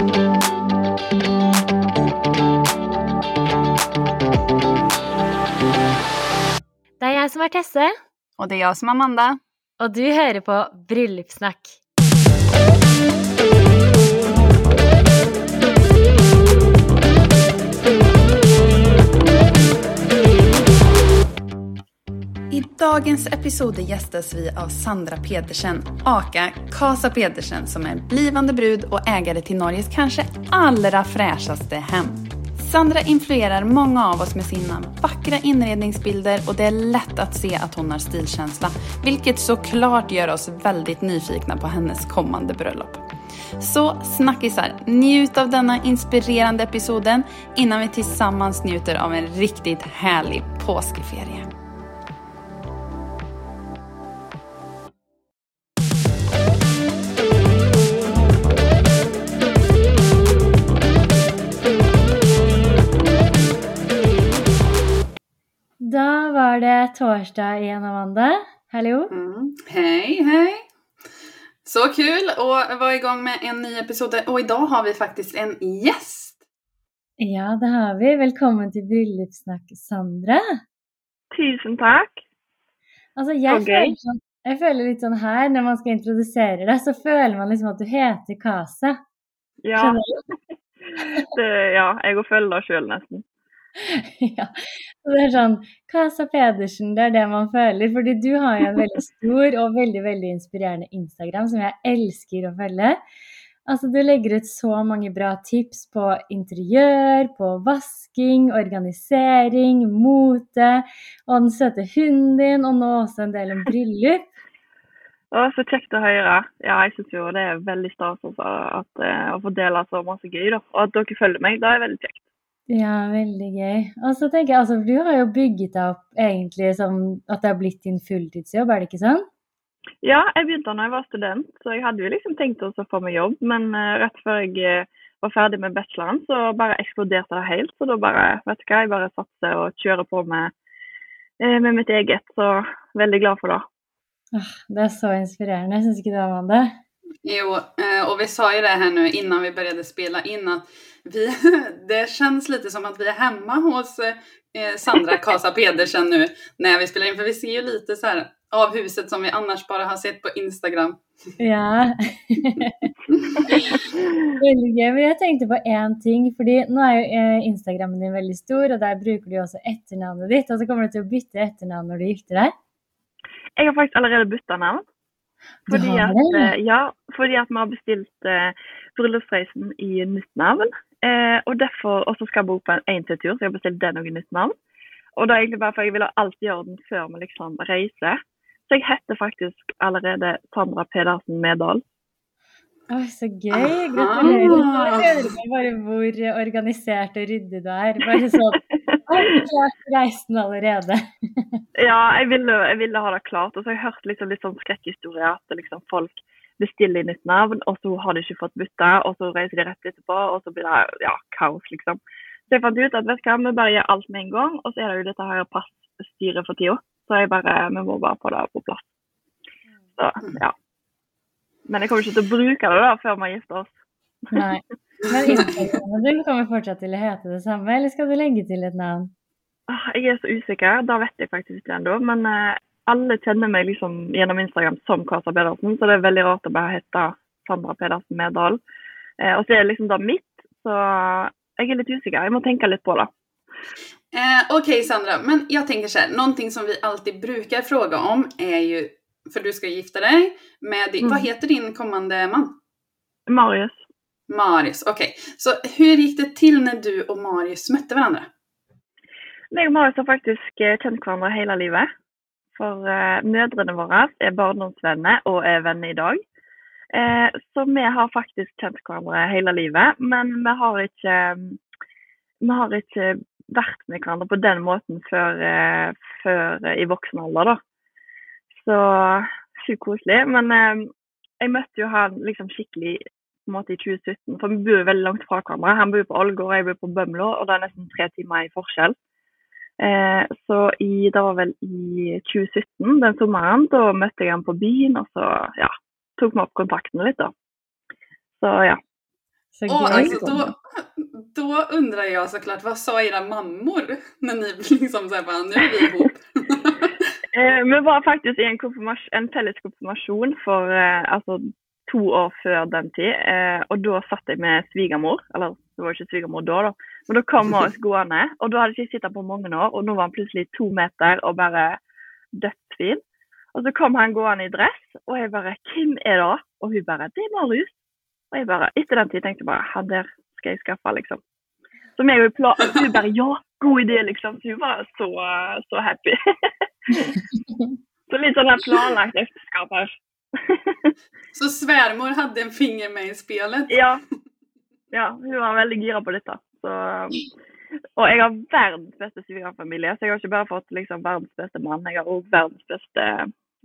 Det er jeg som er Tesse, Og det er jeg som er Amanda. og du hører på Bryllupssnakk. Dagens episode gjestes vi av Sandra Pedersen, aka Casa Pedersen, som er blivande brud og ägare til Norges kanskje allra fräschaste hem. Sandra influerar många av oss med sina vackra inredningsbilder och det är lätt att se att hon har stilkänsla, vilket såklart gör oss väldigt nyfikna på hennes kommande bröllop. Så snackisar, njut av denna inspirerande episoden innan vi tillsammans njuter av en riktigt härlig påskeferie. Var det torsdag igjen, Amanda. Hallo. Mm. Hei, hei. Så kul å være i gang med en ny episode. Og i dag har vi faktisk en gjest. Ja, det har vi. Velkommen til Bryllupssnakk, Sandra. Tusen takk. Altså, jeg, okay. føler sånn, jeg føler litt sånn her, når man skal introdusere deg, så føler man liksom at du heter Kase. Ja, det, ja jeg òg føler det sjøl, nesten. ja. Så det er sånn Kasa Pedersen, det er det man føler. Fordi du har jo en veldig stor og veldig, veldig inspirerende Instagram som jeg elsker å følge. Altså, du legger ut så mange bra tips på interiør, på vasking, organisering, mote, og den søte hunden din, og nå også en del om bryllup. Å, så kjekt å høre. Ja, jeg syns jo det er veldig stas eh, å få dele så masse gøy. da. Og at dere følger meg, det er veldig kjekt. Ja, veldig gøy. Og så tenker jeg, altså, Du har jo bygget deg opp egentlig som at det har blitt din fulltidsjobb, er det ikke sånn? Ja, jeg begynte da jeg var student, så jeg hadde jo liksom tenkt å få meg jobb. Men eh, rett før jeg eh, var ferdig med bacheloren, så bare eksploderte det helt. Så da bare, vet du hva, jeg bare satser og kjører på med, eh, med mitt eget. Så veldig glad for det. Det er så inspirerende, syns ikke du, Amanda? Jo, eh, och vi sa ju det här nu innan vi började spela in att vi, det känns lite som att vi är hemma hos eh, Sandra Kasa Pedersen nu när vi spelar in. För vi ser ju lite så här av huset som vi annars bara har sett på Instagram. Ja. veldig gøy. Men jeg tenkte på én ting, fordi nå er jo eh, Instagrammen din veldig stor, og der bruker du også etternavnet ditt. Og så kommer du til å bytte etternavn når du gifter deg. Jeg har faktisk allerede bytta navn. Fordi at, eh, ja, fordi at vi har bestilt eh, bryllupsreisen i nytt navn. Eh, og derfor også skal jeg bo på en én-til-tur, så jeg har bestilt den òg i nytt navn. Og det er egentlig bare for jeg ville alltid gjøre den før vi liksom reiser. Så jeg heter faktisk allerede Sandra Pedersen Medal. Oi, så gøy. Gratulerer. Jeg hører bare hvor organisert og ryddig du er. Bare sånn klart reisen allerede. Ja, jeg ville, jeg ville ha det klart. Og så har jeg hørt liksom litt sånn skrekkhistorier at liksom folk bestiller inn et navn, og så har de ikke fått bytte, og så reiser de rett etterpå, og så blir det ja, kaos, liksom. Så jeg fant ut at vet du hva, vi bare gjør alt med en gang, og så er det jo dette her passstyret for tida. Så jeg bare, vi må bare få det på plass. Så, ja. Men jeg kommer ikke til å bruke det da før vi har gifta oss. Nei. Men Instagrammen din kommer fortsatt til å hete det samme, eller skal du legge til et navn? Jeg er så usikker, da vet jeg faktisk ikke ennå. Men eh, alle kjenner meg liksom gjennom Instagram som Kasa Pedersen, så det er veldig rart å bare hete Sandra Pedersen Medal. Eh, og så er det liksom da mitt, så jeg er litt usikker. Jeg må tenke litt på det. Eh, Okej Sandra, men jag tänker så här, någonting som vi alltid brukar fråga om är ju, för du ska gifta dig med din, Mm. vad heter din kommande man? Marius. Marius, Ok, Så hvordan gikk det til når du og Marius møtte hverandre? Meg og Marius har faktisk eh, kjent hverandre hele livet. For uh, mødrene våre er barndomsvenner og er venner i dag. Uh, så vi har faktisk kjent hverandre hele livet, men vi har ikke vi har ikke vært med hverandre på den måten før, uh, før eh, i voksen alder, da. Så sjukt koselig. Men eh, jeg møtte jo han liksom skikkelig på en måte i 2017, for vi bor veldig langt fra hverandre. Han bor på Ålgård, jeg bor på Bømlo, og det er nesten tre timer i forskjell. Eh, så i, det var vel i 2017, den sommeren, da møtte jeg ham på byen, og så ja, tok vi opp kontakten litt, da. Så ja. Så gøy. alltså, då, då undrar jag såklart, vad sa era mammor när ni liksom såhär, bara, nu är vi ihop? Eh, vi var faktisk i en, en felles konfirmasjon for eh, altså, to år før den tid. Eh, og da satt jeg med svigermor. Eller det var ikke svigermor da, da. Men da kom Marius gående. Og da hadde jeg ikke sett ham på mange år, og nå var han plutselig to meter og bare dødsfin. Og så kom han gående i dress, og jeg bare 'Hvem er det?' Og hun bare 'Det er Marius'. Og jeg bare, etter den tid tenkte jeg bare 'Han der skal jeg skaffe', liksom. Så meg og hun bare 'Ja, god idé', liksom. Så hun var så, så happy. så litt sånn her planlagt ekteskap her. Så svärmor hadde en finger med i spelet? ja. ja, hun var veldig gira på dette. Så, og jeg har verdens beste svigerfamilie, så jeg har ikke bare fått liksom, verdens beste mann, jeg har også verdens beste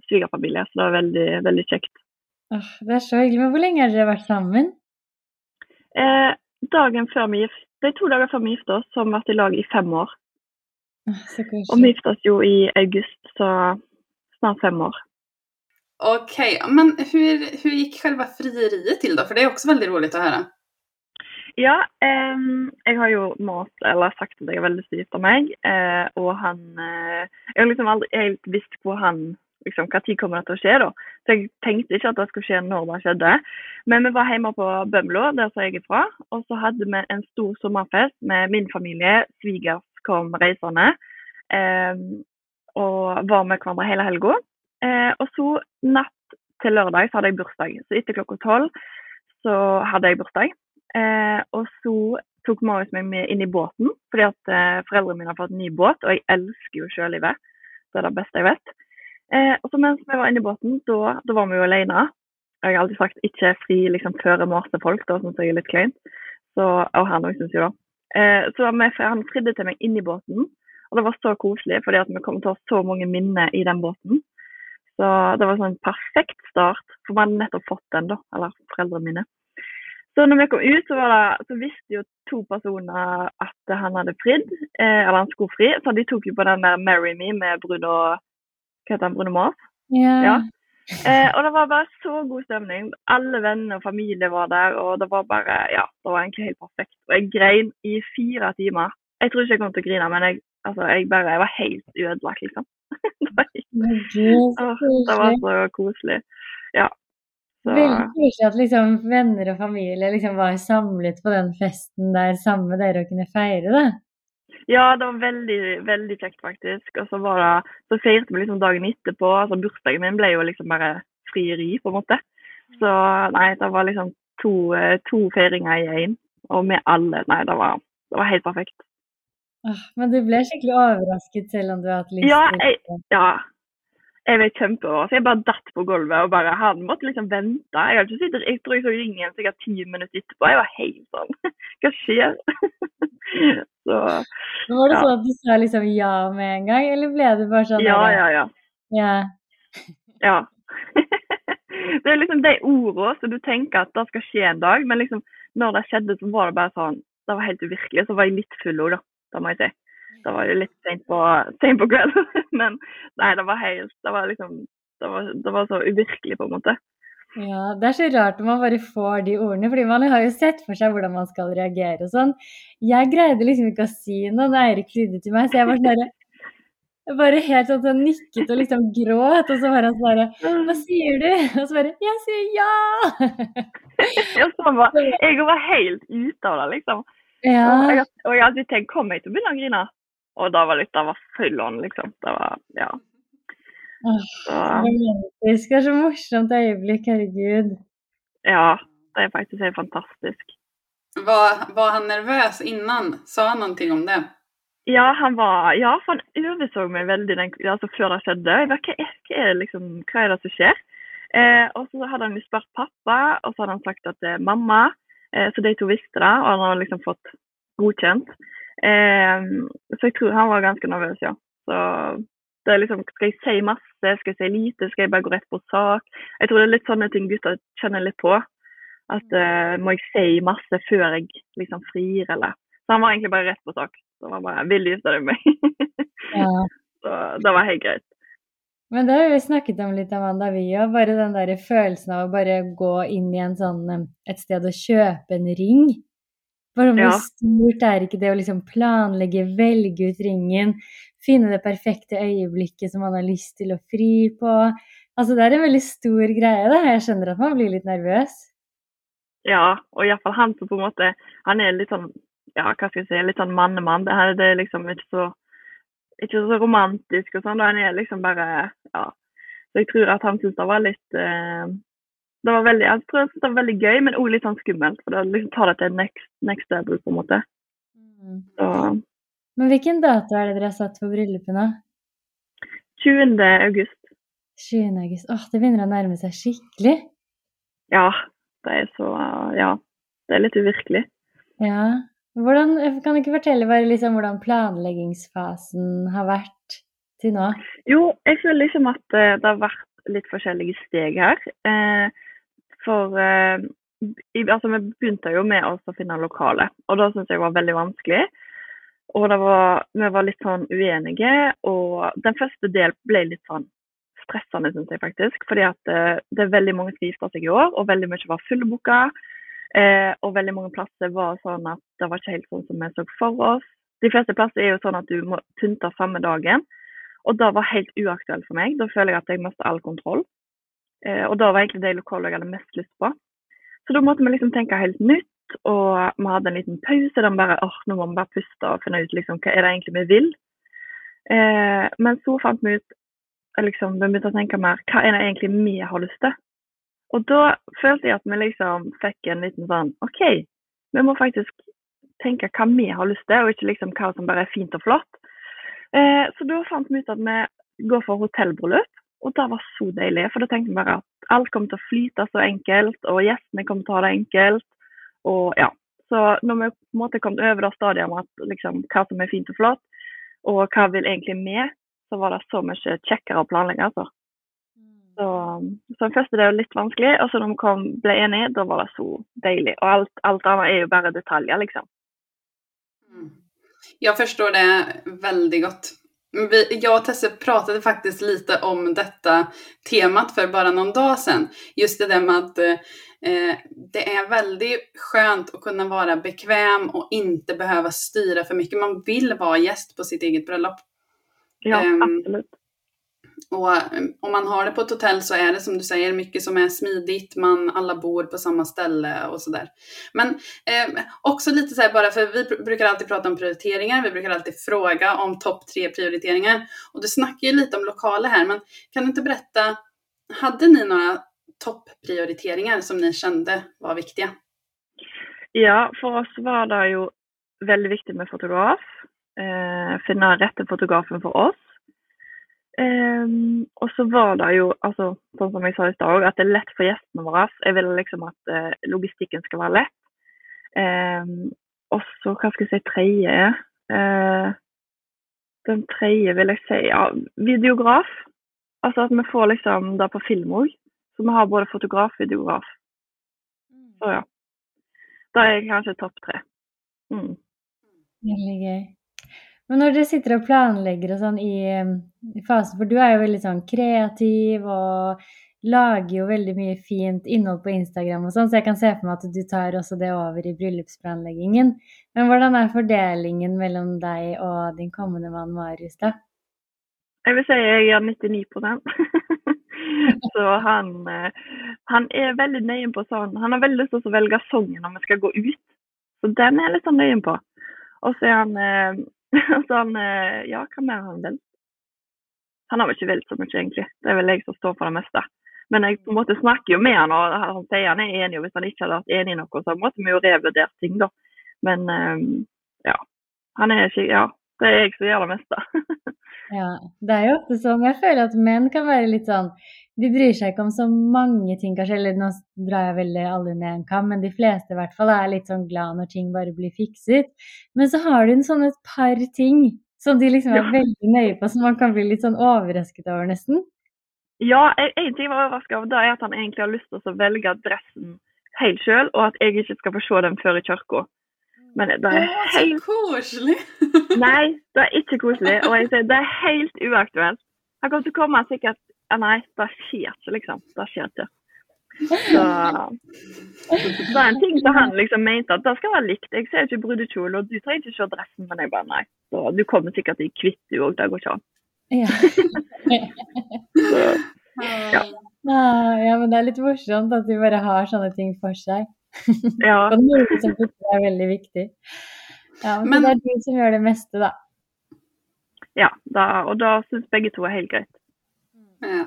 svigerfamilie. Så det var veldig, veldig kjekt. Oh, det er så hyggelig. Men hvor lenge har dere vært sammen? Eh, dagen før vi gift, det er to dager før vi gifter oss, så har vi vært i lag i fem år. Oh, så Og vi gifter oss jo i august, så snart fem år. Okej, men hur, hur gick själva frieriet till då? För det är också väldigt roligt att höra. Ja, ehm, jeg har jo mast, eller sagt at jeg er veldig stiv av meg. Eh, og han eh, Jeg har liksom aldri helt visst hvor han liksom, hva tid kommer det til å skje. Så jeg tenkte ikke at det skulle skje når det skjedde. Men vi var hjemme på Bømlo, der som jeg er fra. Og så hadde vi en stor sommerfest med min familie. Svigers kom reisende. Eh, og var med hverandre hele helga. Eh, og så natt til lørdag så hadde jeg bursdag. Så etter klokka tolv så hadde jeg bursdag. Eh, og så tok Marius meg med inn i båten, fordi at eh, foreldrene mine har fått ny båt, og jeg elsker jo sjølivet. Det er det beste jeg vet. Eh, og så mens vi var inne i båten, da, da var vi jo alene. Jeg har alltid sagt ikke fri liksom før maste folk, da syns jeg er litt kleint. Så, og han òg syns jo det. Eh, så vi, han fridde til meg inn i båten, og det var så koselig, fordi at vi kom til å ha så mange minner i den båten. Så det var sånn perfekt start, for vi hadde nettopp fått den, da, eller foreldrene mine. Så når vi kom ut, så, var det, så visste jo to personer at han hadde fridd, eh, eller han skulle fri. Så de tok jo på den der 'Marry Me' med Bruno Hva heter han? Bruno Mars. Ja. Ja. Eh, og det var bare så god stemning. Alle venner og familie var der, og det var bare Ja, det var egentlig helt perfekt. Og jeg grein i fire timer. Jeg tror ikke jeg kom til å grine, men jeg, altså, jeg, bare, jeg var helt ødelagt, liksom. det, var, Men Gud, så Åh, det var så koselig. Ja. Så, Veldig koselig at liksom venner og familie liksom var samlet på den festen der sammen med dere og kunne feire det. Ja, det var veldig, veldig kjekt faktisk. Og så var det, så feirte vi liksom dagen etterpå. Altså bursdagen min ble jo liksom bare frieri, på en måte. Så nei, det var liksom to, eh, to feiringer i én. Og med alle. Nei, det var, det var helt perfekt. Åh, men du ble skikkelig overrasket selv om du har hatt lyst til det. ja. Jeg ble kjempeoverrasket. Jeg bare datt på gulvet og bare Han måtte liksom vente. Jeg, hadde ikke sittet, jeg tror jeg så ringen sikkert ti minutter etterpå. Jeg var helt sånn Hva skjer? så Men Var det ja. sånn at du sa liksom ja med en gang, eller ble det bare sånn ja, ja, ja. ja. Ja. det er liksom de ordene som du tenker at det skal skje en dag, men liksom når det skjedde, så var det bare sånn Det var helt uvirkelig. Så var jeg litt full òg, da. Det må jeg si. Da var det litt sent på, sent på kvelden. men nei, det var helt Det var liksom Det var, det var så uvirkelig, på en måte. Ja, det er så rart når man bare får de ordene, fordi man har jo sett for seg hvordan man skal reagere og sånn. Jeg greide liksom ikke å si noe da Eirik flydde til meg, så jeg var sånn bare helt sånn sånn nikket og liksom gråt, og så var han sånn Hva sier du? Og så bare Jeg sier ja! Ja, sånn var, jeg var helt ute av det, liksom. Og Ja. jeg, og jeg hadde tenkt Kommer jeg til å begynne å grine? Og da var det, det var full on, liksom. Det var Ja. Så, Romantisk. Det er så morsomt øyeblikk, herregud. ja. Det er faktisk helt fantastisk. Var, var han nervøs innan? Sa han noe om det? Ja, han var Ja, for han overså meg veldig den, altså før det skjedde. Jeg bare, hva, hva, er, liksom, hva er det som skjer? Eh, og så hadde han spurt pappa, og så hadde han sagt at det er mamma. Eh, så de to visste det, og han hadde liksom fått godkjent. Eh, så jeg tror han var ganske nervøs, ja. Så det er liksom Skal jeg si masse? Skal jeg si lite? Skal jeg bare gå rett på sak? Jeg tror det er litt sånne ting gutter kjenner litt på. At eh, må jeg si masse før jeg liksom frir, eller Så han var egentlig bare rett på sak. Så han bare Vil du gifte deg med meg? Ja. så det var helt greit. Men det har vi snakket om litt, Amanda, vi òg. Bare den der følelsen av å bare gå inn i en sånn, eh, et sted og kjøpe en ring. Bare om Ja. stort er ikke det å liksom planlegge, velge ut ringen, finne det perfekte øyeblikket som man har lyst til å fri på. Altså, det er en veldig stor greie, da. Jeg skjønner at man blir litt nervøs. Ja, og iallfall han som på en måte Han er litt sånn ja, hva skal jeg si, litt sånn mannemann. Det, det er liksom ikke så ikke så romantisk og sånn. Han er liksom bare Ja. Så jeg tror at han syntes det var litt eh, Det var veldig Jeg tror det var veldig gøy, men òg litt sånn skummelt. For det liksom tar det til next, next level, på en måte. Så Men hvilken dato er det dere har satt for bryllupet nå? 20. august. 20. august. Åh, det begynner å nærme seg skikkelig. Ja. Det er så Ja. Det er litt uvirkelig. Ja. Hvordan, kan du ikke fortelle bare liksom hvordan planleggingsfasen har vært til nå? Jo, jeg føler liksom at eh, det har vært litt forskjellige steg her. Eh, for eh, altså, vi begynte jo med å finne lokale, og det syns jeg var veldig vanskelig. Og var, vi var litt sånn uenige, og den første del ble litt sånn stressende, syns jeg faktisk. Fordi at eh, det er veldig mange som gifta seg i år, og veldig mye var fullbooka. Eh, og veldig mange plasser var sånn at det var ikke helt sånn som vi så for oss. De fleste plasser er jo sånn at du må pynte samme dagen. Og det var helt uaktuelt for meg. Da føler jeg at jeg mister all kontroll. Eh, og da var egentlig det lokalet jeg hadde mest lyst på. Så da måtte vi liksom tenke helt nytt. Og vi hadde en liten pause. Der bare åh, nå må vi bare puste og finne ut liksom, hva er det egentlig vi vil. Eh, men så fant vi ut liksom, Vi begynte å tenke mer hva er det egentlig vi har lyst til. Og da følte jeg at vi liksom fikk en liten sånn OK, vi må faktisk tenke hva vi har lyst til, og ikke liksom hva som bare er fint og flott. Eh, så da fant vi ut at vi går for hotellbryllup, og det var så deilig. For da tenkte jeg bare at alt kommer til å flyte så enkelt, og gjestene kommer til å ha det enkelt. Og ja. Så når vi på en måte kom over det stadiet med at liksom, hva som er fint og flott, og hva vil egentlig vi, så var det så mye kjekkere å planlegge, altså. Så, så den første det var litt vanskelig, og så når vi kom, ble enige, da var det så deilig. Og alt, alt annet er jo bare detaljer, liksom. Jeg forstår det veldig gott. Vi, jag och Tesse pratade faktiskt lite om detta temat för bara någon dag sedan. Just det där med att eh, det är väldigt skönt att kunna vara bekväm och inte behöva styra för mycket. Man vill vara gäst på sitt eget bröllop. Ja, um, absolutt. Och eh, om man har det på ett hotell så är det som du säger mycket som är smidigt, man alla bor på samma ställe och sådär. Men eh, också lite så här bara för vi brukar alltid prata om prioriteringar, vi brukar alltid fråga om topp tre prioriteringar. Och du snackar ju lite om lokaler här, men kan du inte berätta, hade ni några topprioriteringar som ni kände var viktiga? Ja, for oss var det jo veldig viktig med fotograf. Eh, finne rette fotografen for oss. Ehm, og så var det jo, altså, sånn som jeg sa i stad òg, at det er lett for gjestene våre. Jeg vil liksom at uh, logistikken skal være lett. Um, og så, hva skal jeg si, tredje uh, Den tredje vil jeg si, ja, videograf. Altså at vi får liksom det på film òg. Så vi har både fotograf og videograf. Så ja. Da er kanskje topp tre. Mm. Veldig gøy. Men når dere sitter og planlegger og sånn i, eh, i fasen, for du er jo veldig sånn kreativ og lager jo veldig mye fint innhold på Instagram og sånn, så jeg kan se for meg at du tar også det over i bryllupsplanleggingen. Men hvordan er fordelingen mellom deg og din kommende mann Marius, da? Jeg vil si jeg er 99 Så han, eh, han er veldig nøye på sånn Han har veldig lyst til å velge sangen når vi skal gå ut. Så den er jeg litt sånn nøye på. Og så er han eh, så han, eh, Ja, hva mer har han villet? Han har vel ikke villet så mye, egentlig. Det er vel jeg som står for det meste. Men jeg på en måte snakker jo med han, og han sier han er enig. Og hvis han ikke hadde vært enig i noe, så måtte vi jo revurdert ting, da. Men eh, ja. Han er ikke Ja. Det er jeg som gjør det meste. Ja, det er jo ofte sånn. Jeg føler at menn kan være litt sånn De bryr seg ikke om så mange ting, kanskje. Eller nå drar jeg veldig alle ned en kam, men de fleste i hvert fall er litt sånn glad når ting bare blir fikset. Men så har du en sånn et par ting som de liksom er Ja. veldig nøye på, som man kan bli litt sånn overrasket over, nesten. Ja, en en ting jeg var overrasket over, det er at han egentlig har lyst til å velge dressen helt sjøl, og at jeg ikke skal få se den før i kirka. Men det er helt så koselig! Nei, det er ikke koselig. Og jeg sier det er helt uaktuelt. Han kommer til å komme sikkert ja, Nei, det skjer ikke, liksom. Det skjer ikke. Så det er en ting som han liksom mente at det skal være likt. Jeg ser ikke brudekjole, og du trenger ikke se dressen, men jeg bare nei. Så du kommer sikkert i hvitt du òg, det går ikke an. Ja. Så, ja. Ja, men det er litt morsomt at de bare har sånne ting for seg. Ja. Og noe som plutselig er veldig viktig. Ja, men, Men- det er du som gjør det meste, da. ja da, og da syns begge to er helt greit. Ja.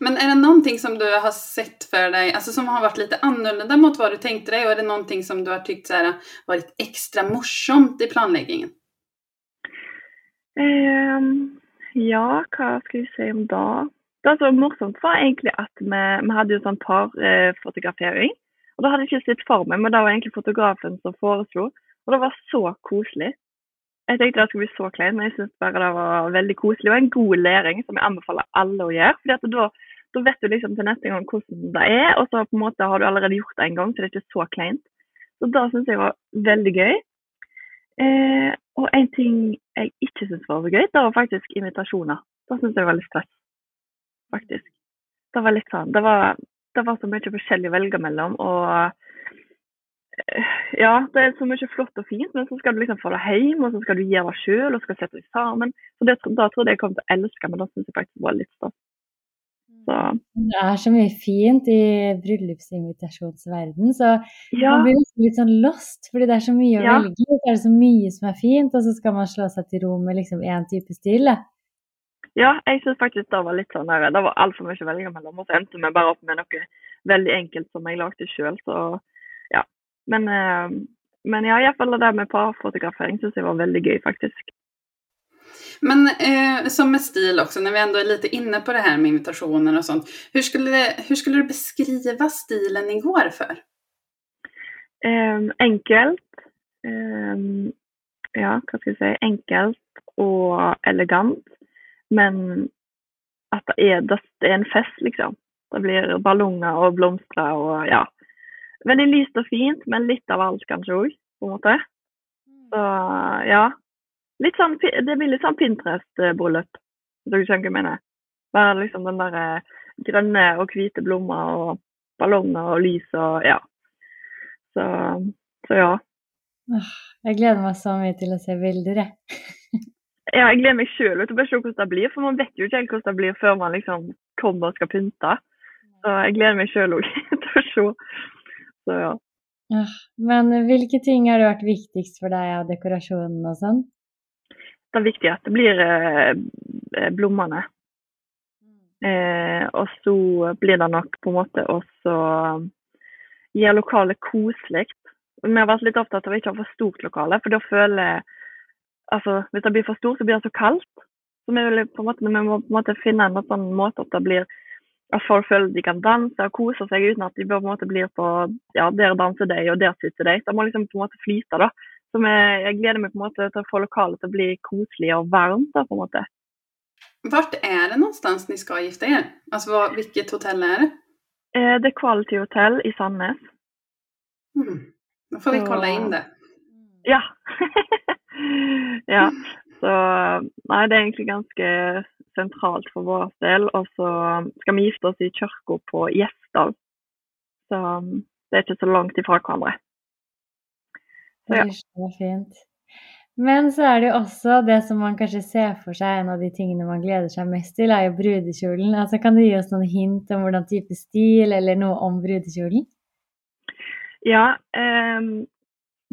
Men er det noen ting som du har sett for deg altså som har vært litt annerledes mot hva du tenkte deg, og er det noen ting som du har tykt har vært ekstra morsomt i planleggingen? Um, ja, hva skal vi si om da? Det som var morsomt, var egentlig at vi, vi hadde jo sånn parfotografering. Og det hadde jeg ikke sett for meg, men det var egentlig fotografen som foreslo. Og det var så koselig. Jeg tenkte det skulle bli så kleint, men jeg syns bare det var veldig koselig. Og en god læring som jeg anbefaler alle å gjøre. fordi da, da vet du liksom til neste gang hvordan det er, og så på en måte har du allerede gjort det en gang, så det er ikke så kleint. Så det syns jeg var veldig gøy. Eh, og en ting jeg ikke syntes var så gøy, det var faktisk invitasjoner. Det syntes jeg var litt stress, faktisk. Det var litt sånn, det var, det var så mye forskjellig å velge mellom, og eh, ja, det er så mye flott og fint, men så skal du liksom få det hjem, og så skal du gjøre det sjøl, og skal sette deg sammen. Så det, da trodde jeg jeg kom til å elske, men da syns jeg faktisk var litt stas. Så Det er så mye fint i bryllupsinvitasjonsverden, så ja. man blir litt sånn lost, fordi det er så mye å Ja. velge i. Så er det så mye som er fint, og så skal man slå seg til ro med liksom én type stil. da. Ja, jeg syns faktisk det var litt sånn der, det var altfor mye å velge mellom. Og så endte vi bare opp med noe veldig enkelt som jeg lagde sjøl, så ja. Men, eh, men ja, iallfall det der med parfotografering syns jeg var veldig gøy, faktisk. Men eh, som med stil också, när vi ändå är lite inne på det här med invitationer och sånt. Hur skulle, hur skulle du beskriva stilen ni går för? Eh, enkelt. Eh, ja, hva skal jeg si. Enkelt og elegant. Men at det er, det er en fest, liksom. Det blir ballonger og blomster og ja. Veldig lyst og fint, men litt av alt kanskje òg, på en måte. Så ja. Litt sånn, det blir litt sånn Pinterest-bryllup, hvis du skjønner hva jeg mener. Bare liksom den der eh, grønne og hvite blomster og ballonger og lys og ja. Så, så ja. Jeg gleder meg så mye til å se bilder, jeg. Ja. Jeg gleder meg sjøl til å se hvordan det blir, for man vet jo ikke helt hvordan det blir før man liksom kommer og skal pynte. Så jeg gleder meg sjøl òg til å se. Så ja. Men hvilke ting har vært viktigst for deg av dekorasjonen og sånn? Det er viktig at det blir eh, eh, blommene. Eh, og så blir det nok på en måte også gjøre lokalet koselig. Vi har vært litt opptatt av å ikke ha for stort lokale, for da føler jeg altså, Hvis det blir for stort, så blir det så kaldt. Så vi, vil, på en måte, vi må på en måte finne en sånn måte at det blir at folk føler de kan danse og kose seg uten at de på en måte blir på ja, der danser de og der sitter de. Det må liksom på en måte flyte. da. Så jeg gleder meg på en måte til å få lokalet til å bli koselig og varmt. da, på en måte. Hvor er det någonstans ni skal gifte dere? Altså, Hvilket vilket hotell er det? Eh, det er Quality Hotel i Sandnes. Mm. Då får vi kolla inn det. Ja. ja. Så nei, det er egentlig ganske sentralt for vår del. Og så skal vi gifte oss i kirka på Gjesdal. Så det er ikke så langt ifra hverandre. Så ja. Det er så fint. Men så er det jo også det som man kanskje ser for seg, en av de tingene man gleder seg mest til, er jo brudekjolen. Altså, kan du gi oss noen hint om hvordan type stil, eller noe om brudekjolen? Ja, eh,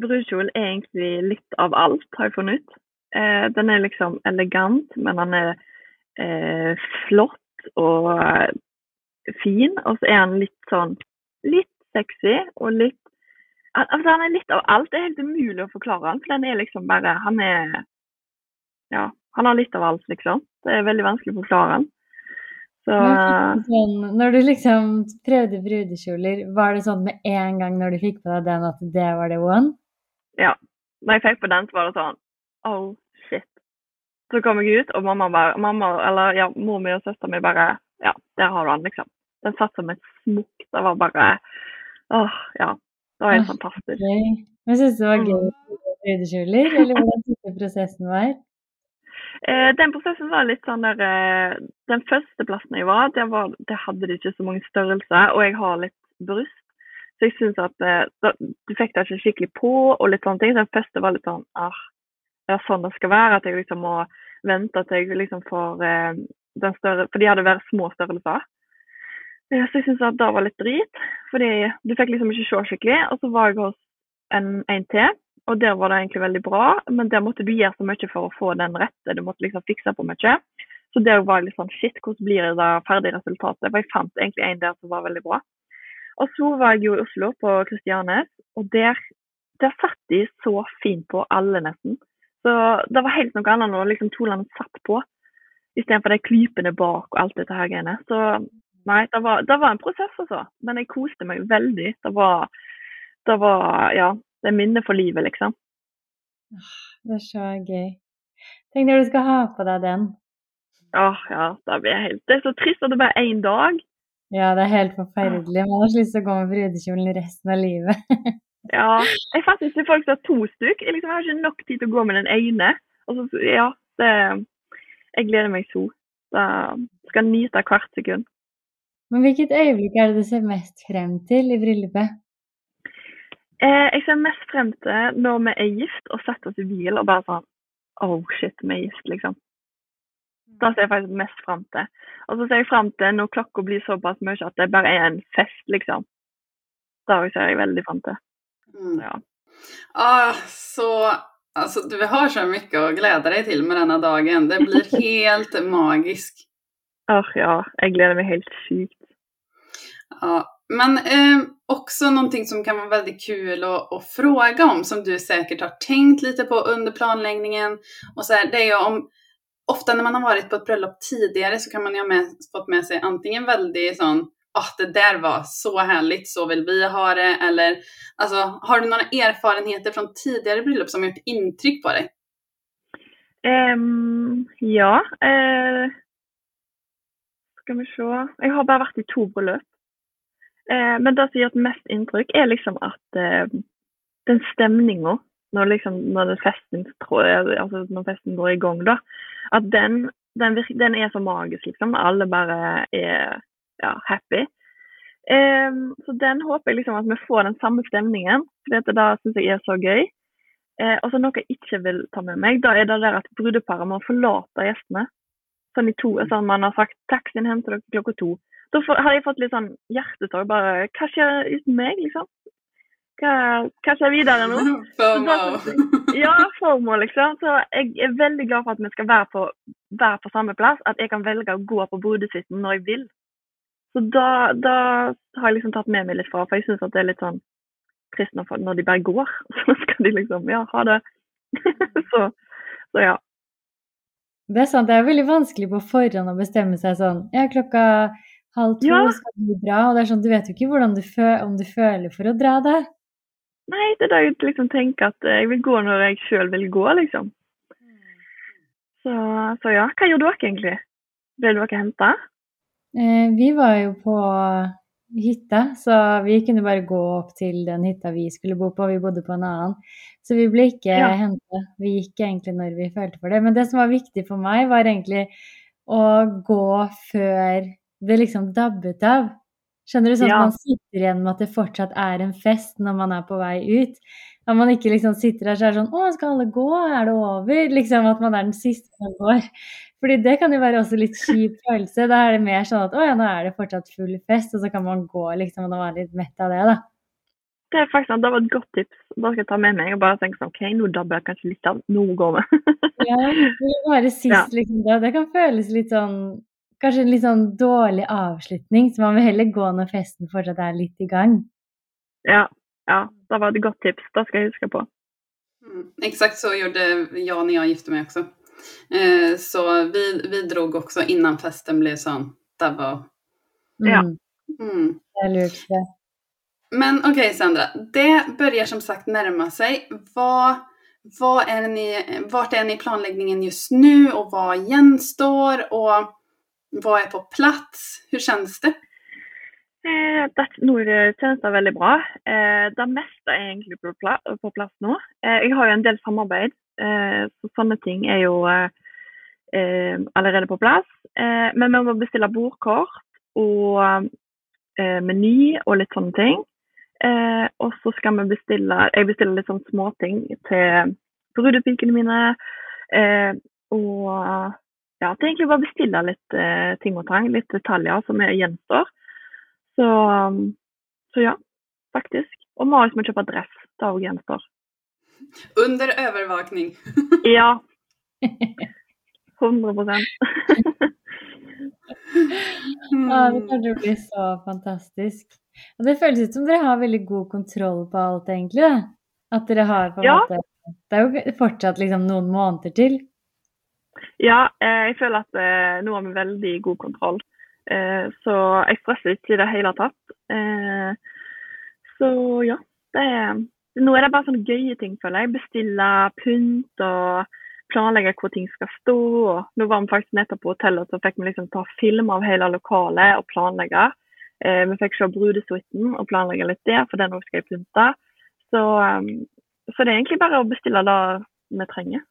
brudekjolen er egentlig litt av alt, har jeg funnet ut. Eh, den er liksom elegant, men den er eh, flott og eh, fin. Og så er den litt sånn litt sexy og litt Altså, han er litt av alt. Det er helt umulig å forklare han, for den er liksom bare Han er Ja, han har litt av alt, liksom. Det er veldig vanskelig å forklare han. Så sånn, når du liksom prøvde brudekjoler, var det sånn med en gang når du fikk på deg den at det var det one? Ja. Når jeg fikk på den, så var det sånn Oh, shit. Så kom jeg ut, og mamma bare mamma, Eller ja, mor mi og søstera mi bare Ja, der har du den, liksom. Den satt som et smokk. Det var bare Åh, ja. Det var helt fantastisk. Men syns du det var gøy Mm. med brudekjoler, eller hvordan syns prosessen var? Eh, den prosessen var litt sånn der eh, Den første plassen jeg var, det, var, det hadde de ikke så mange størrelser, og jeg har litt bryst. Så jeg syns at eh, da, du fikk det ikke skikkelig på, og litt sånne ting. Så den første var litt sånn ah, det er sånn det skal være. At jeg liksom må vente til jeg liksom får eh, den større For de hadde vært små størrelser. Eh, så jeg syns at det var litt drit. Fordi du fikk liksom ikke se skikkelig. Og så var jeg hos en, en til, og der var det egentlig veldig bra. Men der måtte du gjøre så mye for å få den rette. Du måtte liksom fikse på mye. Så der var jeg litt sånn shit, hvordan blir det ferdige resultatet? For jeg fant egentlig en der som var veldig bra. Og så var jeg jo i Oslo, på Kristianes, og der, der satt de så fint på alle, nesten. Så det var helt noe annet når liksom kjolene satt på, istedenfor de klypene bak og alt dette her greiene. Så nei, det var, det var en prosess, altså. Men jeg koste meg veldig. Det var, det var ja, det er minnet for livet, liksom. Det er så gøy. Tenk når du skal ha på deg den. Åh, ja, det blir helt Det er så trist at det bare er én dag. Ja, det er helt forferdelig. Man har så lyst til å gå med brudekjolen resten av livet. Ja. Jeg fatter ikke folk som har to stykk. Jeg, liksom, jeg har ikke nok tid til å gå med den ene. Altså, ja, det, jeg gleder meg så. Da skal nyte hvert sekund. Men hvilket øyeblikk er det du ser mest frem til i bryllupet? Eh, jeg ser mest frem til når vi er gift og setter oss i bil og bare sånn Oh shit, vi er gift, liksom. Da ser jeg faktisk mest frem til. Og så ser jeg frem til når klokka blir såpass mye at det bare er en fest, liksom. Da ser jeg veldig frem til. Mm. Ja. Ah, så altså, du har så mye å glede deg til med denne dagen. Det blir helt magisk. Åh, ja, Jeg gleder meg helt sykt. Ja, men eh, også noe som kan være veldig kul å, å fråga om som du säkert har tenkt lite på under planleggingen. Och så här, det er ju om, ofta när man har varit på ett bröllop tidigare så kan man ju ha med, fått med sig antingen väldigt sån ah, det där var så härligt, så vill vi ha det. Eller alltså, har du några erfarenheter från tidigare bröllop som har gjort intryck på dig? Um, ja. Uh, skal vi se. Jeg har bare vært i to bryllup. Uh, men det som gjør mest inntrykk, er liksom at uh, den stemninga når, liksom, når, altså når festen går i gang, da, at den, den, den er så magisk, liksom. Alle bare er ja, happy. Um, så den håper jeg liksom at vi får den samme stemningen, for det da syns jeg er så gøy. Uh, og så noe jeg ikke vil ta med meg, da er det der at brudeparet må forlate gjestene. Sånn i to, sånn man har sagt 'taxien henter dere klokka to'. Da har jeg fått litt sånn hjertesorg. Bare hva skjer uten meg, liksom? Hva, hva skjer videre nå? FOMO. ja, FOMO, liksom. Så jeg er veldig glad for at vi skal være på, være på samme plass. At jeg kan velge å gå på brudesuiten når jeg vil. Så da, da, har jeg liksom tatt med meg litt fra, for jeg syns det er litt sånn trist når, når, de bare går. Så skal de liksom Ja, ha det. så, så, ja. Det er sant, det er veldig vanskelig på forhånd å bestemme seg sånn Ja, klokka halv to ja. skal du dra, og det er sånn, du vet jo ikke hvordan du om du føler for å dra det. Nei, det er da jeg liksom tenker at jeg vil gå når jeg sjøl vil gå, liksom. Så, så, ja. Hva gjør dere egentlig? Ble dere henta? Eh, vi var jo på hytta, så vi kunne bare gå opp til den hytta vi skulle bo på. Vi bodde på en annen. Så vi ble ikke ja. henta. Vi gikk egentlig når vi følte for det. Men det som var viktig for meg, var egentlig å gå før det liksom dabbet av. Skjønner du? Sånn ja. at man sitter igjen med at det fortsatt er en fest når man er på vei ut. At man ikke liksom sitter der så er sånn Å, skal alle gå? Er det over? Liksom at man er den siste som går. Fordi det kan jo være også litt kjip følelse. Da er det mer sånn at å ja, nå er det fortsatt full fest, og så kan man gå liksom og være litt mett av det, da. Det er faktisk det var et godt tips. Da skal jeg ta med meg og bare tenke sånn OK, nå dabber jeg kanskje litt av. Nå går vi. ja, det være sist, liksom. Det, Det kan føles litt sånn Kanskje en litt sånn dårlig avslutning, så man vil heller gå når festen fortsatt er litt i gang. Ja, ja. Det var et godt tips. Det skal jeg huske på. Mm, exakt så gjorde jag när jag gifte mig också. Eh, så vi, vi drog också innan festen blev sån. Det var... Mm. Ja. Mm. Det Men okej okay, Sandra, det börjar som sagt närma sig. Vad, vad är ni, vart är ni i planläggningen just nu och vad gjenstår och vad är på plats? Hur känns det? Eh, det, nå kjennes det veldig bra. Eh, det meste er egentlig på, plass, på plass nå. Eh, jeg har jo en del samarbeid, eh, så sånne ting er jo eh, allerede på plass. Eh, men vi må bestille bordkort og meny og litt sånne ting. Og så skal vi bestille Jeg bestiller litt sånn småting til brudepikene mine. Ja, at er egentlig bare bestille litt eh, ting og tang, litt detaljer som er gjenstår. Så, så ja, faktisk. Og Marius må kjøpe dress. Det òg gjenstår. Under overvåkning. Ja. 100% Ja, det kommer til å bli så fantastisk. Og det føles ut som dere har veldig god kontroll på alt, egentlig. da. At dere har på en Ja. måte Det er jo fortsatt liksom noen måneder til. Ja, eh, jeg føler at eh, nå har vi veldig god kontroll. Eh, så jeg stresser ikke i det hele tatt. Så ja. Det er, nå er det bare sånne gøye ting, føler jeg. Bestille pynt og planlegge hvor ting skal stå. Nå var vi faktisk nettopp på hotellet, så fikk vi liksom ta film av hele lokalet og planlegge. Vi fikk se brudesuiten og planlegge litt der, for den òg skal jeg pynte. Så, så det er egentlig bare å bestille det vi trenger.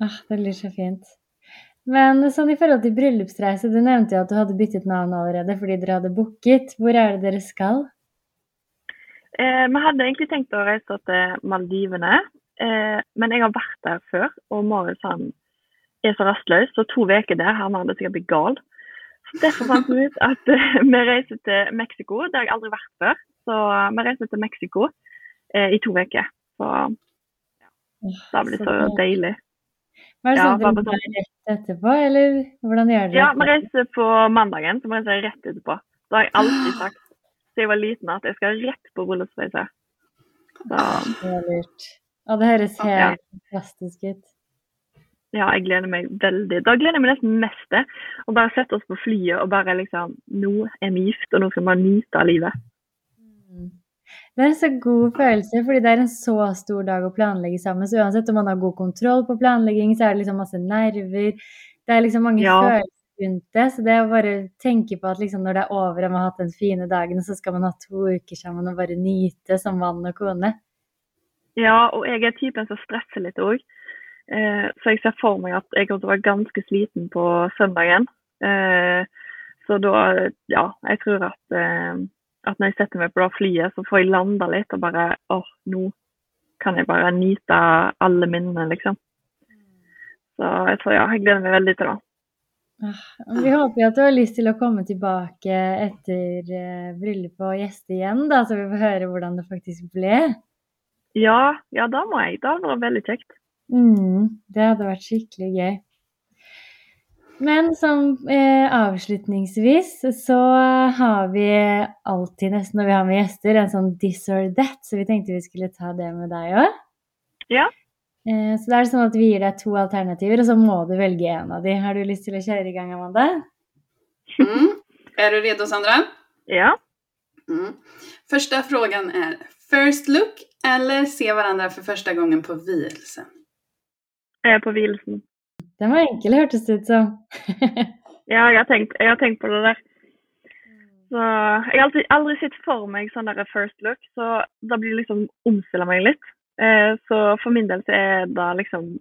Ah, det blir så fint. Men sånn i forhold til bryllupsreise, du nevnte jo at du hadde byttet navn allerede fordi dere hadde booket. Hvor er det dere skal? Eh, vi hadde egentlig tenkt å reise til Maldivene, eh, men jeg har vært der før. Og Marius han er så rastløs, så to uker der han hadde sikkert blitt gal. Så Derfor fant vi ut at eh, vi reiser til Mexico. Det har jeg aldri vært før. Så eh, vi reiser til Mexico eh, i to uker. Så det blir så deilig. Var det Ja, sånn at bare dere rett etterpå, eller hvordan gjør dere Ja, vi reiser på mandagen, så vi reiser rett etterpå. Det har jeg alltid sagt siden jeg var liten at jeg skal rett på bryllupsreise. Så Det er lurt. Og det høres Ja. helt fantastisk ut. ja, jeg gleder meg veldig. Da gleder jeg meg nesten mest til å bare sette oss på flyet og bare liksom Nå er vi gift, og nå skal vi nyte av livet. Mm. Det er en så god følelse, fordi det er en så stor dag å planlegge sammen. Så uansett om man har god kontroll på planlegging, så er det liksom masse nerver. Det er liksom mange Ja. følelser rundt det. Så det å bare tenke på at liksom når det er over og man har hatt den fine dagen, så skal man ha to uker sammen og bare nyte som mann og kone. Ja, og jeg er typen som stresser litt òg. Eh, så jeg ser for meg at jeg kommer til å være ganske sliten på søndagen. Eh, så da, ja, jeg tror at, eh, at når jeg setter meg på det flyet, så får jeg landa litt og bare åh, nå kan jeg bare nyte alle minnene, liksom. Så, jeg tror ja, jeg gleder meg veldig til det. Ah, Vi håper at du har lyst til å komme tilbake etter eh, bryllupet og gjeste igjen, da, så vi får høre hvordan det faktisk ble. Ja, ja, da må jeg. Det hadde vært veldig kjekt. Mm, det hadde vært skikkelig gøy. Men som eh, avslutningsvis så har vi alltid, nesten når vi har med gjester, en sånn this or that, så vi tenkte vi skulle ta det med deg òg. Ja. Eh, så da er det sånn at vi gir deg to alternativer, og så må du velge en av de. Har du lyst til å kjøre i gang, Amanda? Mm. Er du redo Sandra? Ja. Mm. Første frågan er First look eller se hverandre for første gangen på vielsen? Jeg er på vielsen. Den var enkel, hørtes det ut som. Ja, jeg har tenkt, jeg har tenkt på det der. Så jeg har alltid, aldri sett for meg sånn der first look, så da blir det liksom omstille meg litt. Eh, så for min del så er det liksom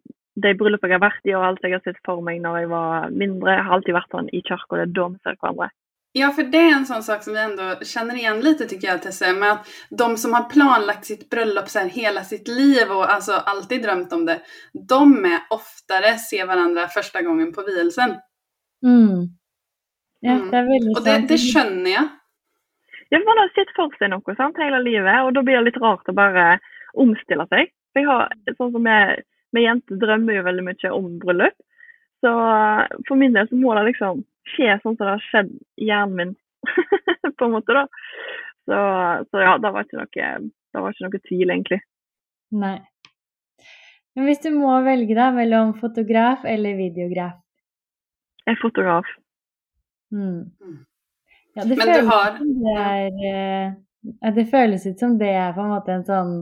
de bryllupet jeg har vært i og alt jeg har sett for meg når jeg var mindre, har alltid vært sånn i kirka, det er da vi ser hverandre. Ja, för det är en sån sak som vi ändå känner igen lite tycker jag Tesse, med att de som har planlagt sitt bröllop så här hela sitt liv och alltså alltid drömt om det, de är oftare ser varandra första gången på vielsen. Mm. Ja, Mm. det er veldig Och det, sant. det skjønner jeg. Ja, man har sett for seg noe sant, hele livet, og da blir det litt rart å bare omstille seg. For jeg har, sånn som jeg, Vi jenter drømmer jo veldig mye om bryllup. Så for min del så må det liksom skje sånn som det har skjedd i hjernen min, på en måte, da. Så, så ja, det var ikke noe, det var ikke noe tvil, egentlig. Nei. Men hvis du må velge da mellom fotograf eller videograf? Jeg er fotograf. Mm. Mm. Ja, det føles har- det er eh, ja, Det føles ut som det er på en måte en sånn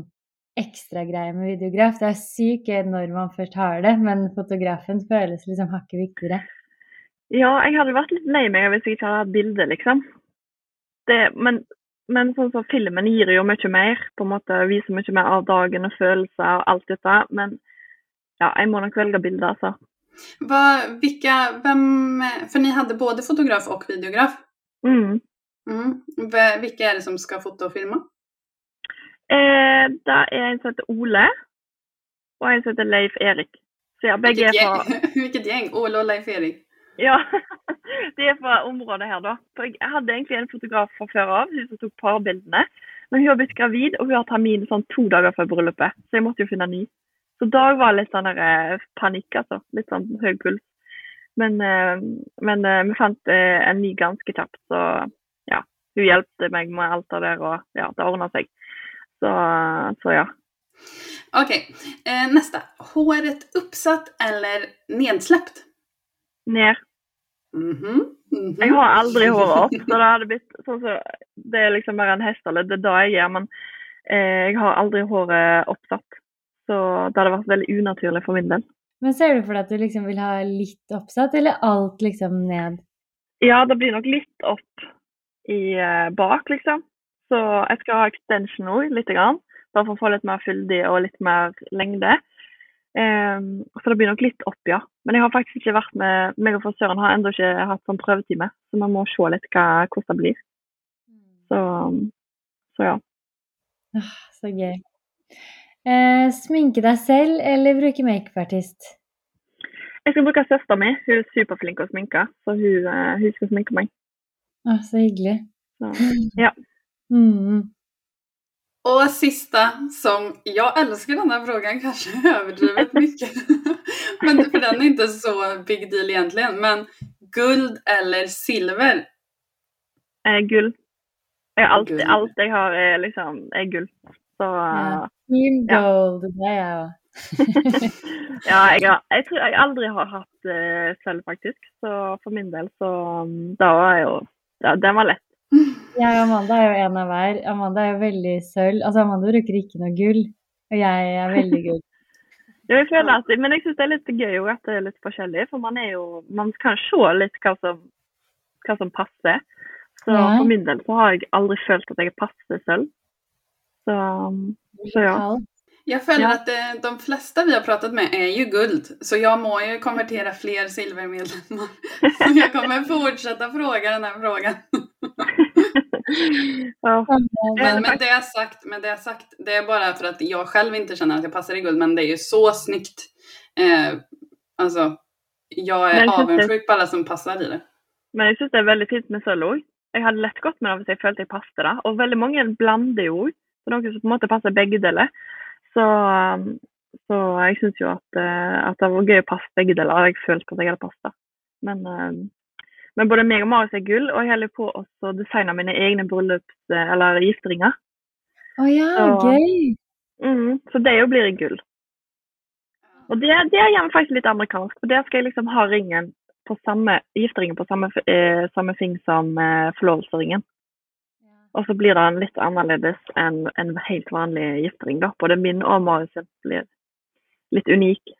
ekstra greie med videograf. Det er sykt gøy når man først har det, men fotografen føles liksom hakket viktigere. Ja, jeg hadde vært litt lei meg hvis jeg ikke hadde hatt bilde, liksom. Det, men, men sånn som filmen gir jo mye mer, på en måte viser mye mer av dagen og følelser og alt dette. Men ja, jeg må nok velge bilde, altså. Hva, hvilke, hvem, for ni hadde både fotograf og videograf? Mm. Mm. Hvilke er det som skal foto og filme? Eh, det er en som heter Ole, og en som heter Leif Erik. Så ja, begge er fra Hvilket gjeng? Ole og Leif Erik. Ja, de er fra området her, da. For jeg hadde egentlig en fotograf fra før av, hun som tok parbildene. Men hun har blitt gravid, og hun har termin sånn to dager før bryllupet. Så jeg måtte jo finne ny. Så Dag var litt sånn der, eh, panikk, altså. Litt sånn høy puls. Men, eh, men eh, vi fant en ny ganske kjapt, så ja. Hun hjelpte meg med alt det der, og ja, det ordna seg. Så, så ja. Ok, neste. nästa. Håret uppsatt eller nedsläppt? Ned. Mhm. mhm. Jeg har aldri håret opp, så det hadde blitt sånn så Det er liksom bare en hestehale, det er det jeg gjør. Men eh, jeg har aldri håret oppsatt. Så det hadde vært veldig unaturlig for min del. Men ser du for deg at du liksom vil ha litt oppsatt, eller alt liksom ned? Ja, det blir nok litt opp i eh, bak, liksom. Så jeg skal ha extension òg, lite grann. Bare for å få litt mer fyldig og litt mer lengde. Ehm, så det blir nok litt opp, ja. Men jeg har faktisk ikke vært med meg og frisøren har ennå ikke hatt sånn prøvetime, så vi må se litt hva, hvordan det blir. Så, så ja. Ah, så gøy. Eh, sminke deg selv eller bruke makeupartist? Jeg skal bruke søsteren min. Hun er superflink til å sminke, så hun, eh, hun skal sminke meg. Ah, så hyggelig. Så, ja. Mm. Och sista som, jag älskar den här frågan kanske överdrivet mycket. men för den är inte så big deal egentligen. Men guld eller silver? Eh, gull. Jeg, har alltid, Gull. alt jeg har, er liksom er gull. Så Ja. Team Ja. gold, det er jeg òg. ja, jeg, har, jeg tror jeg aldri har hatt uh, sølv, faktisk. Så for min del, så um, Da var jo ja, Den var lett. Jeg og Amanda er jo en av hver. Amanda er jo veldig sølv. Altså, Amanda bruker ikke noe gull, og jeg er veldig gull. Ja, jeg føler at, men jeg syns det er litt gøy at det er litt forskjellig, for man jo Man kan se litt hva som, hva som passer. Så Ja. for min del så har jeg aldri følt at jeg passer sølv. Så, så ja. Jag följer Ja. att eh, de flesta vi har pratat med är ju guld. Så jag må ju konvertera fler silvermedlemmar. Så jag kommer fortsätta fråga den här frågan. ja. Men med det sagt, med det sagt, det är bara för att jag själv inte känner att jag passar i guld. Men det är ju så snyggt. Eh, alltså, jag är avundsjuk på alla som passar i det. Men jeg syns det er veldig fint med sølv òg. Jeg hadde lett gått med det hvis jeg følte jeg passet det. Og veldig mange blander ord. Så noen som på en måte passer begge deler. Så, um, så jeg syns jo at, eh, at det var gøy å passe begge deler. Jeg følte at jeg hadde passet. Men, um, men både meg og Marius er gull, og jeg holder på å designe mine egne bryllups- eller gifteringer. Å ja, Så- gøy! Mm, så det jo blir i gull. Og det, det gjør gjerne faktisk litt amerikansk, for der skal jeg liksom ha ringen på samme, gifteringen på samme, eh, samme ting som eh, forlovelsesringen. Og så blir den litt annerledes enn en helt vanlig giftering. da. Både min og Marius blir litt unik.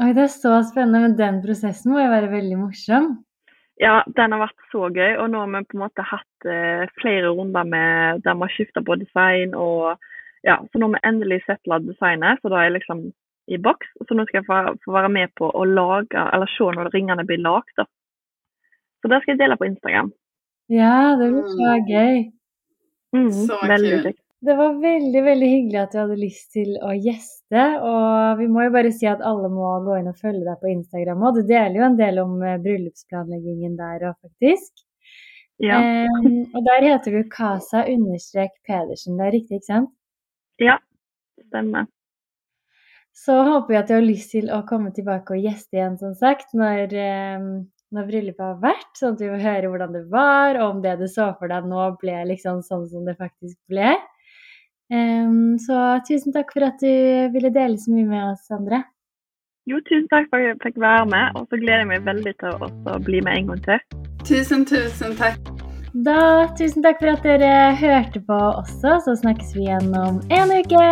Oi, det er så spennende, men den prosessen må jo være veldig morsom. Ja, den har vært så gøy, og nå har vi på en måte hatt eh, flere runder med der vi har skifta på design. og ja, Så nå har vi endelig settla designet, så da er jeg liksom i boks. Så nå skal jeg få, få være med på å lage, eller se når ringene blir lagd. Så det skal jeg dele på Instagram. Ja, det blir så gøy. Mm, Så kult. Det var veldig veldig hyggelig at du hadde lyst til å gjeste. Og vi må jo bare si at alle må gå inn og følge deg på Instagram òg. Du deler jo en del om eh, bryllupsplanleggingen der òg, faktisk. Ja. Eh, og der heter du Casa-Pedersen. Det er riktig, ikke sant? ja, stemmer. Så håper vi at du har lyst til å komme tilbake og gjeste igjen, som sagt, når, em, når bryllupet har vært. Sånn at vi får høre hvordan det var, og om det du så for deg nå, ble liksom sånn som det faktisk ble. Um, så tusen takk for at du ville dele så mye med oss, Andre. Jo, tusen takk for at jeg fikk være med, og så gleder jeg meg veldig til å også bli med en gang til. Tusen, tusen takk. Da, tusen takk for at dere hørte på også, så snakkes vi igjen om en uke.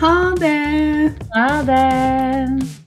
Ha det! Ha det!